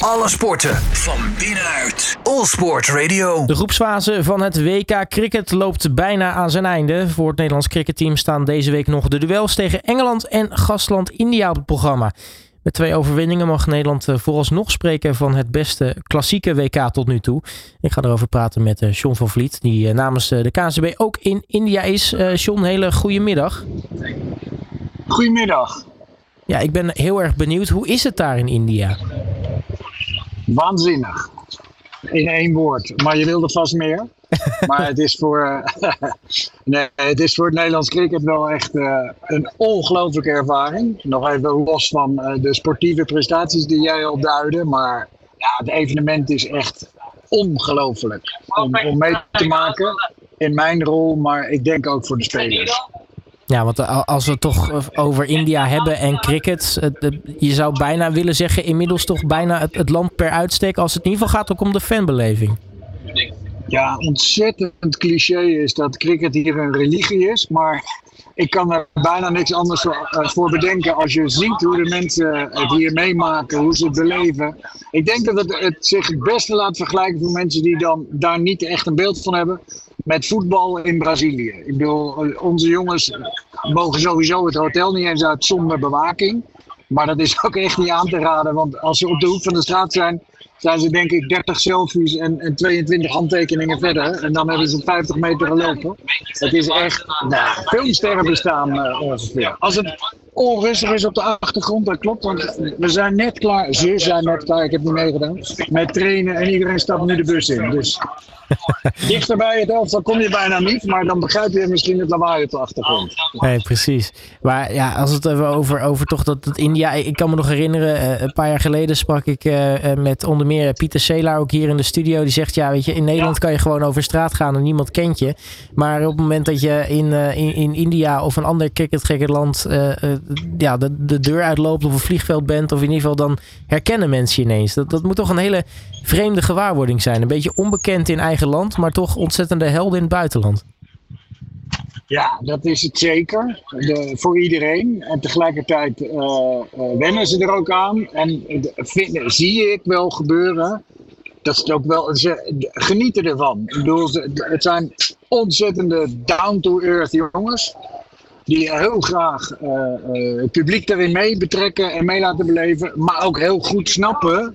Alle sporten van binnenuit. All Sport Radio. De groepsfase van het WK Cricket loopt bijna aan zijn einde. Voor het Nederlands cricketteam staan deze week nog de duels tegen Engeland en gastland India op het programma. Met twee overwinningen mag Nederland eh, vooralsnog spreken van het beste klassieke WK tot nu toe. Ik ga erover praten met eh, John van Vliet, die eh, namens de KNCB ook in India is. John, hele goede middag. Goedemiddag. Ja, ik ben heel erg benieuwd. Hoe is het daar in India? Waanzinnig. In één woord. Maar je wilde vast meer. maar het is, voor, nee, het is voor het Nederlands cricket wel echt uh, een ongelooflijke ervaring. Nog even los van uh, de sportieve prestaties die jij al duidde. Maar ja, het evenement is echt ongelooflijk om, om mee te maken. In mijn rol, maar ik denk ook voor de spelers. Ja, want als we het toch over India hebben en cricket. Je zou bijna willen zeggen, inmiddels toch bijna het, land per uitstek. Als het in ieder geval gaat ook om de fanbeleving. Ja, ontzettend cliché is dat cricket hier een religie is. Maar ik kan er bijna niks anders voor eh, bedenken. Als je ziet hoe de mensen het hier meemaken, hoe ze het beleven. Ik denk dat het, het zich het beste laat vergelijken voor mensen die dan daar niet echt een beeld van hebben. Met voetbal in Brazilië. Ik bedoel, onze jongens mogen sowieso het hotel niet eens uit zonder bewaking. Maar dat is ook echt niet aan te raden. Want als ze op de hoek van de straat zijn, zijn ze denk ik 30 selfies en, en 22 handtekeningen verder. En dan hebben ze 50 meter gelopen. Het is echt nou, filmsterren bestaan uh, ongeveer. Als het onrustig is op de achtergrond, dat klopt. Want we zijn net klaar, ze zijn net klaar, ik heb niet meegedaan, met trainen en iedereen stapt nu de bus in. Dus dichter bij het elftal kom je bijna niet, maar dan begrijp je misschien het lawaai op de achtergrond. Nee, precies. Maar ja, als het even over, over toch dat, dat India, ik kan me nog herinneren, uh, een paar jaar geleden sprak ik uh, met onder meer Pieter Selaar ook hier in de studio. Die zegt, ja, weet je, in Nederland kan je gewoon over straat gaan en niemand kent je. Maar op het moment dat je in, uh, in, in India of een ander cricketgekke land ja, de, de deur uitloopt of een vliegveld bent, of in ieder geval dan herkennen mensen je ineens. Dat, dat moet toch een hele vreemde gewaarwording zijn. Een beetje onbekend in eigen land, maar toch ontzettende helden in het buitenland. Ja, dat is het zeker. Voor iedereen. En tegelijkertijd uh, uh, wennen ze er ook aan. En vinden, zie ik wel gebeuren. Dat ze ook wel. Ze genieten ervan. Ik bedoel, het zijn ontzettende down-to-earth jongens die heel graag uh, het publiek daarin mee betrekken en mee laten beleven, maar ook heel goed snappen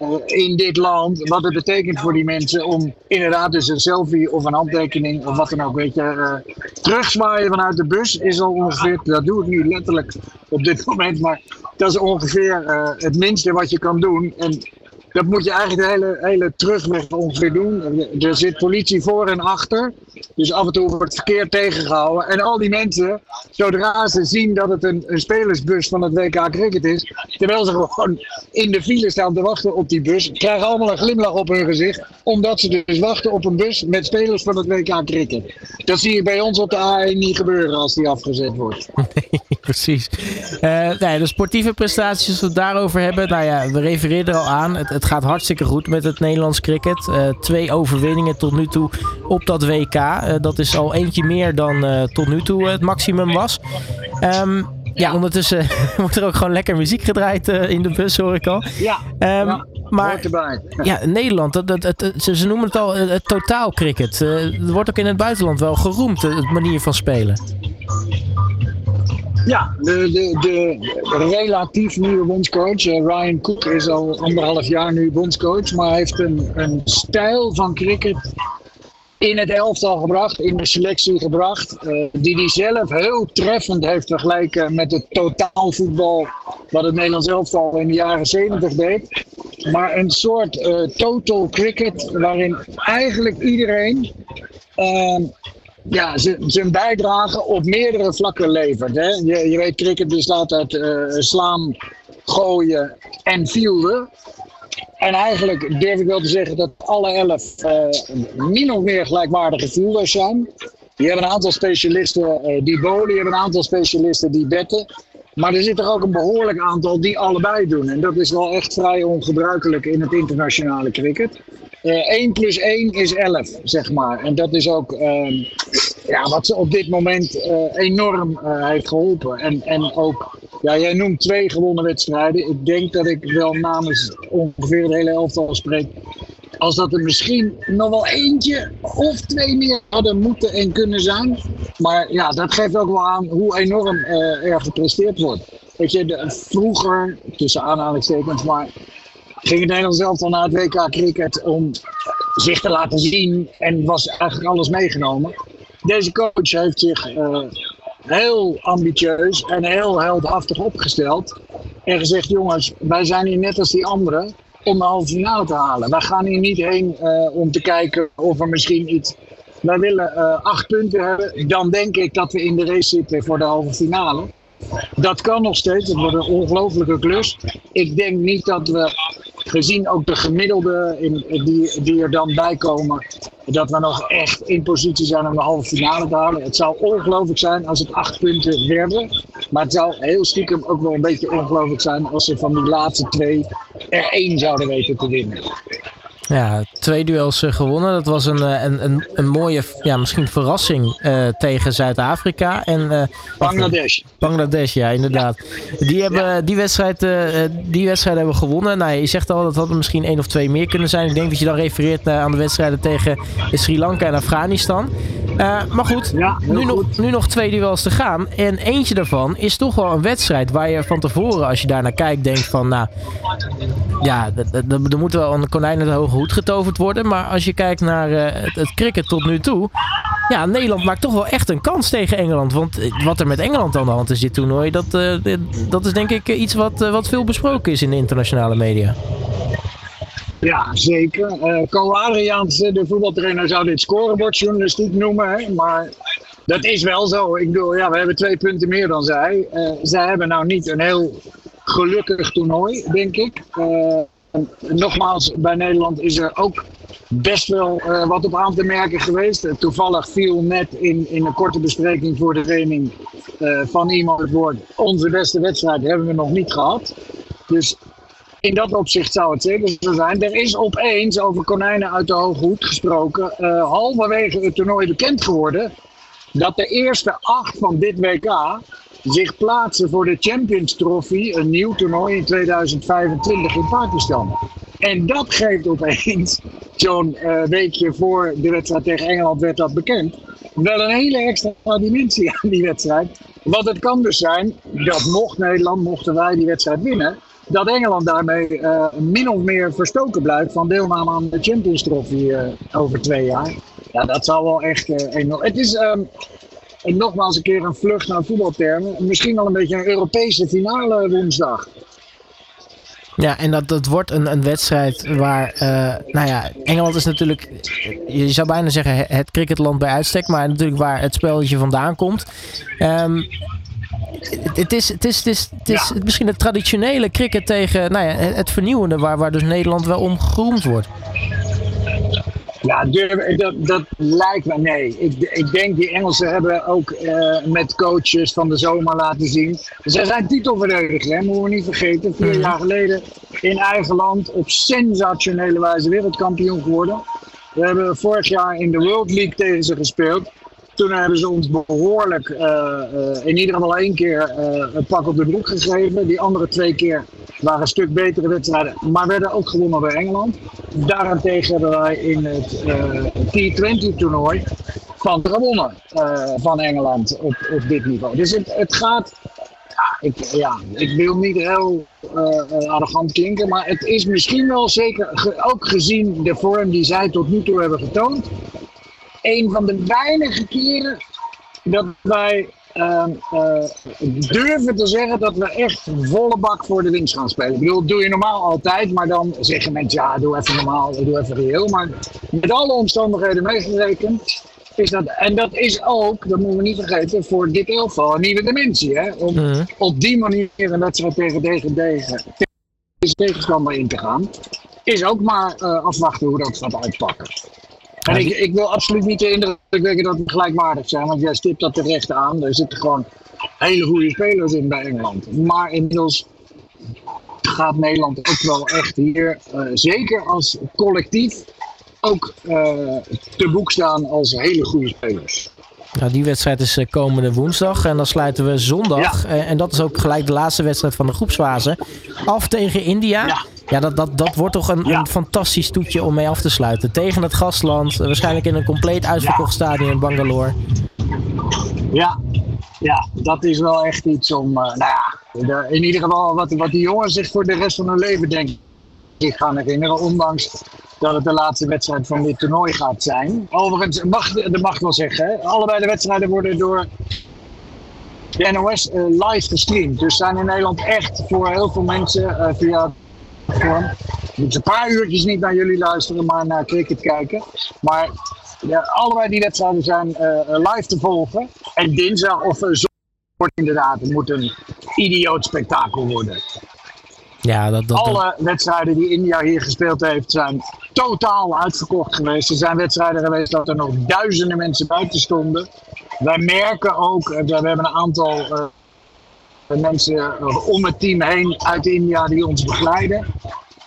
uh, in dit land wat het betekent voor die mensen om inderdaad dus een selfie of een handtekening of wat dan ook, weet je, terugzwaaien vanuit de bus is al ongeveer, dat doe ik nu letterlijk op dit moment, maar dat is ongeveer het minste wat je kan doen. En dat moet je eigenlijk de hele, hele terugweg ongeveer doen. Er zit politie voor en achter. Dus af en toe wordt het verkeer tegengehouden. En al die mensen, zodra ze zien dat het een, spelersbus van het WK Cricket is, terwijl ze gewoon in de file staan te wachten op die bus, krijgen allemaal een glimlach op hun gezicht. Omdat ze dus wachten op een bus met spelers van het WK Cricket. Dat zie je bij ons op de A1 niet gebeuren als die afgezet wordt. Nee, precies. Uh, nee, de sportieve prestaties, als we het daarover hebben. Nou ja, we refereerden er al aan. Het gaat hartstikke goed met het Nederlands cricket. Uh, twee overwinningen tot nu toe op dat WK. Uh, dat is al eentje meer dan uh, tot nu toe het maximum was. Um, ja, ondertussen wordt er ook gewoon lekker muziek gedraaid in de bus, hoor ik al. Ja, um, ja maar ja, Nederland, dat, dat, dat, ze, ze noemen het al het totaal cricket. er wordt ook in het buitenland wel geroemd, de manier van spelen. Ja, de, de, de relatief nieuwe bondscoach, uh, Ryan Cook, is al anderhalf jaar nu bondscoach. Maar heeft een, een stijl van cricket in het elftal gebracht, in de selectie gebracht. Uh, die hij zelf heel treffend heeft vergelijken met het totaalvoetbal. Wat het Nederlands elftal in de jaren 70 deed. Maar een soort uh, total cricket waarin eigenlijk iedereen ja, zijn bijdrage op meerdere vlakken levert. Hè? Je, je weet, cricket bestaat uit uh, slaan, gooien en fielden. En eigenlijk durf ik wel te zeggen dat alle elf uh, min of meer gelijkwaardige fielders zijn. Je hebt een aantal specialisten uh, die bowlen, je hebt een aantal specialisten die betten. Maar er zit er ook een behoorlijk aantal die allebei doen. En dat is wel echt vrij ongebruikelijk in het internationale cricket. Uh, eh, 1 plus 1 is 11, zeg maar. En dat is ook uh, ja, wat ze op dit moment uh, enorm eh, heeft geholpen. En, en ook Ja, jij noemt twee gewonnen wedstrijden. Ik denk dat ik wel namens ongeveer het hele elftal spreek. Als dat er misschien nog wel eentje of twee meer hadden moeten en kunnen zijn. Maar ja, dat geeft ook wel aan hoe enorm uh, er gepresteerd wordt. Weet je, vroeger, tussen aanhalingstekens, maar ging het Nederlands elftal naar het WK cricket om zich te laten zien en was eigenlijk alles meegenomen. Deze coach heeft zich uh, heel ambitieus en heel heldhaftig opgesteld. En gezegd: jongens, wij zijn hier net als die anderen om de halve finale te halen. Wij gaan hier niet heen uh, om te kijken of er misschien iets. Wij willen uh, acht punten hebben. Dan denk ik dat we in de race zitten voor de halve finale. Dat kan nog steeds. Het wordt een ongelofelijke klus. Ik denk niet dat we, gezien ook de gemiddelde die, die er dan bij komen, dat we nog echt in positie zijn om de halve finale te halen. Het zou ongelooflijk zijn als het acht punten werden. Maar het zou heel stiekem ook wel een beetje ongelooflijk zijn als ze van die laatste twee er één zouden weten te winnen. Ja, twee duels uh, gewonnen. Dat was een, uh, een, een, een, mooie, ja, misschien verrassing uh, tegen Zuid-Afrika. en Bangladesh. Bangladesh, ja, inderdaad. Ja. Die, hebben, ja. die, wedstrijd, die wedstrijd hebben gewonnen. Nou, je zegt al, dat had er misschien één of twee meer kunnen zijn. Ik denk dat je dan refereert aan de wedstrijden tegen Sri Lanka en Afghanistan. maar goed, ja, nu, nog, nu nog twee duels te gaan. En eentje daarvan is toch wel een wedstrijd waar je van tevoren, als je daar naar kijkt, denkt van, nou, ja, er moet wel een konijn uit de hoge hoed getoverd worden. Maar als je kijkt naar uh, het, het, cricket tot nu toe. Ja, Nederland maakt toch wel echt een kans tegen Engeland. Want wat er met Engeland aan de hand is dit toernooi. Dat, uh, dat is denk ik iets wat, wat veel besproken is in de internationale media. Ja, zeker. Uh, de voetbaltrainer, zou dit scorebordjournalistiek noemen. Maar dat is wel zo. Ik bedoel, ja, we hebben twee punten meer dan zij. zij hebben nou niet een heel gelukkig toernooi, denk ik. En nogmaals, bij Nederland is er ook best wel uh, wat op aan te merken geweest. Uh, toevallig viel net in, in een korte bespreking voor de training uh, van iemand het woord: onze beste wedstrijd hebben we nog niet gehad. Dus in dat opzicht zou het zeker zo zijn. Er is opeens over konijnen uit de hoge hoed gesproken, halverwege het toernooi bekend geworden dat de eerste acht van dit WK zich plaatsen voor de Champions Trophy, een nieuw toernooi in 2025 in Pakistan. En dat geeft opeens, zo'n uh, weekje voor de wedstrijd tegen Engeland werd dat bekend, wel een hele extra dimensie aan die wedstrijd. Want het kan dus zijn dat mocht Nederland, mochten wij die wedstrijd winnen, dat Engeland daarmee uh, min of meer verstoken blijft van deelname aan de Champions Trophy uh, over twee jaar. Ja, dat zou wel echt enorm. Het is, um, en nogmaals een keer een vlucht naar voetbaltermen. Misschien wel een beetje een Europese finale woensdag. Ja, en dat, dat wordt een, een wedstrijd waar, uh, nou ja, Engeland is natuurlijk, je zou bijna zeggen het cricketland bij uitstek, maar natuurlijk waar het spelletje vandaan komt. Um, het is, het is, het is, het is ja. misschien het traditionele cricket tegen nou ja, het vernieuwende, waar, waar dus Nederland wel om gegroemd wordt. Ja, dat, dat lijkt me. Nee, ik, ik denk die Engelsen hebben ook uh, met coaches van de zomer laten zien. Ze zijn titelverdediger, hè, moeten we niet vergeten. Vier jaar geleden in eigen land op sensationele wijze wereldkampioen geworden. We hebben vorig jaar in de World League tegen ze gespeeld. Toen hebben ze ons behoorlijk, uh, uh, in ieder geval één keer, uh, een pak op de broek gegeven. Die andere twee keer waren een stuk betere wedstrijden, maar werden ook gewonnen door Engeland. Daarentegen hebben wij in het T20-toernooi van gewonnen van Engeland op, op dit niveau. Dus het, het gaat ik, ja, ik wil niet heel uh, arrogant klinken, maar het is misschien wel zeker, ook gezien de vorm die zij tot nu toe hebben getoond, een van de weinige keren dat wij uh, uh, durven te zeggen dat we echt volle bak voor de winst gaan spelen. Ik bedoel, dat doe je normaal altijd, maar dan zeggen mensen ja, doe even normaal, doe even reëel. Maar met alle omstandigheden meegerekend is dat, en dat is ook, dat moeten we niet vergeten, voor dit elftal een nieuwe dimensie. Hè? Om mm. op die manier een wedstrijd tegen deze, deze, deze tegenstander in te gaan, is ook maar uh, afwachten hoe dat gaat uitpakken. En ik, ik, wil absoluut niet de indruk wekken dat we gelijkwaardig zijn, want jij stipt dat terecht aan. Er zitten gewoon hele goede spelers in bij Engeland. Maar inmiddels gaat Nederland ook wel echt hier, uh, zeker als collectief, ook uh, te boek staan als hele goede spelers. Nou, die wedstrijd is komende woensdag. En dan sluiten we zondag. en dat is ook gelijk de laatste wedstrijd van de groepsfase. Af tegen India. Ja. Ja, dat, dat, dat wordt toch een, een fantastisch toetje om mee af te sluiten. Tegen het gastland, waarschijnlijk in een compleet uitverkocht stadion in Bangalore. Ja, ja, dat is wel echt iets om. Uh, nou ja, in ieder geval wat, wat die jongens zich voor de rest van hun leven denk ik gaan herinneren. Ondanks dat het de laatste wedstrijd van dit toernooi gaat zijn. Overigens, mag, de mag wel zeggen, hè, allebei de wedstrijden worden door de NOS uh, eh, live gestreamd. Dus zijn in Nederland echt voor heel veel mensen uh, via vorm. moet een paar uurtjes niet naar jullie luisteren, maar naar cricket kijken. Maar ja, allebei die wedstrijden zijn uh, live te volgen. En dinsdag of uh, wordt inderdaad, het moet een idioot spektakel worden. Ja, dat, dat, Alle wedstrijden die India hier gespeeld heeft zijn totaal uitverkocht geweest. Er zijn wedstrijden geweest dat er nog duizenden mensen buiten stonden. Wij merken ook, we hebben een aantal uh, mensen om het team heen uit India die ons begeleiden.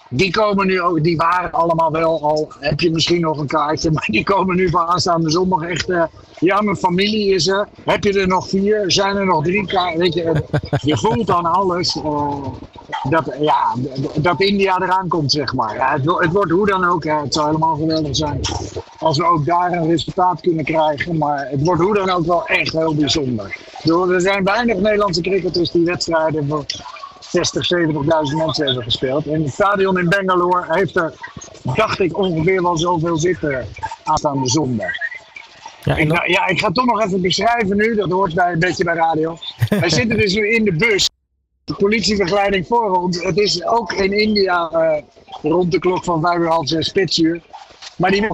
Die komen nu ook, die waren allemaal wel al, heb je misschien nog een kaartje, maar die komen nu van aanstaande zondag echt. Uh, ja, mijn familie is er. Heb je er nog vier? Zijn er nog drie kaarten? Weet je, je voelt dan alles. Uh, dat, ja, dat India eraan komt, zeg maar. Ja, het, het, wordt hoe dan ook, hè, het zou helemaal geweldig zijn als we ook daar een resultaat kunnen krijgen. Maar het wordt hoe dan ook wel echt heel bijzonder. Er zijn weinig Nederlandse cricketers die wedstrijden voor 60, 70.000 mensen hebben gespeeld. En het stadion in Bangalore heeft er, dacht ik, ongeveer wel zoveel zitten aanstaande zondag. Ja, ik, ja, ik ga het toch nog even beschrijven nu. Dat hoort bij een beetje bij radio. Wij zitten dus nu in de bus. De politiebegeleiding voor ons. Het is ook in India uh, rond de klok van vijf uur half zes spitsuur. Maar die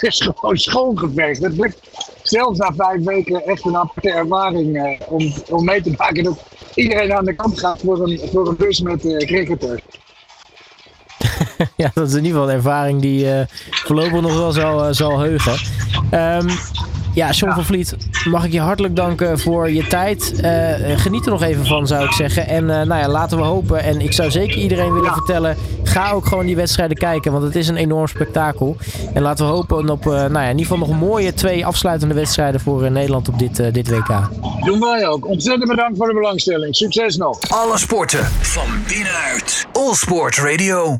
is gewoon schoongeverfd. Het blijft zelfs na vijf weken echt een aparte ervaring uh, om, om mee te maken dat iedereen aan de kant gaat voor een, voor een bus met uh, cricketers. ja, dat is in ieder geval een ervaring die uh, voorlopig nog wel zal, zal heugen. Um, ja, Sean van Vliet, mag ik je hartelijk danken voor je tijd. Uh, geniet er nog even van, zou ik zeggen. En uh, nou ja, laten we hopen. En ik zou zeker iedereen willen vertellen, ga ook gewoon die wedstrijden kijken. Want het is een enorm spektakel. En laten we hopen op uh, nou ja, in ieder geval nog mooie twee afsluitende wedstrijden voor Nederland op dit, dit WK. Doen wij ook. Ontzettend bedankt voor de belangstelling. Succes nog. Alle sporten van binnenuit. All Sport Radio.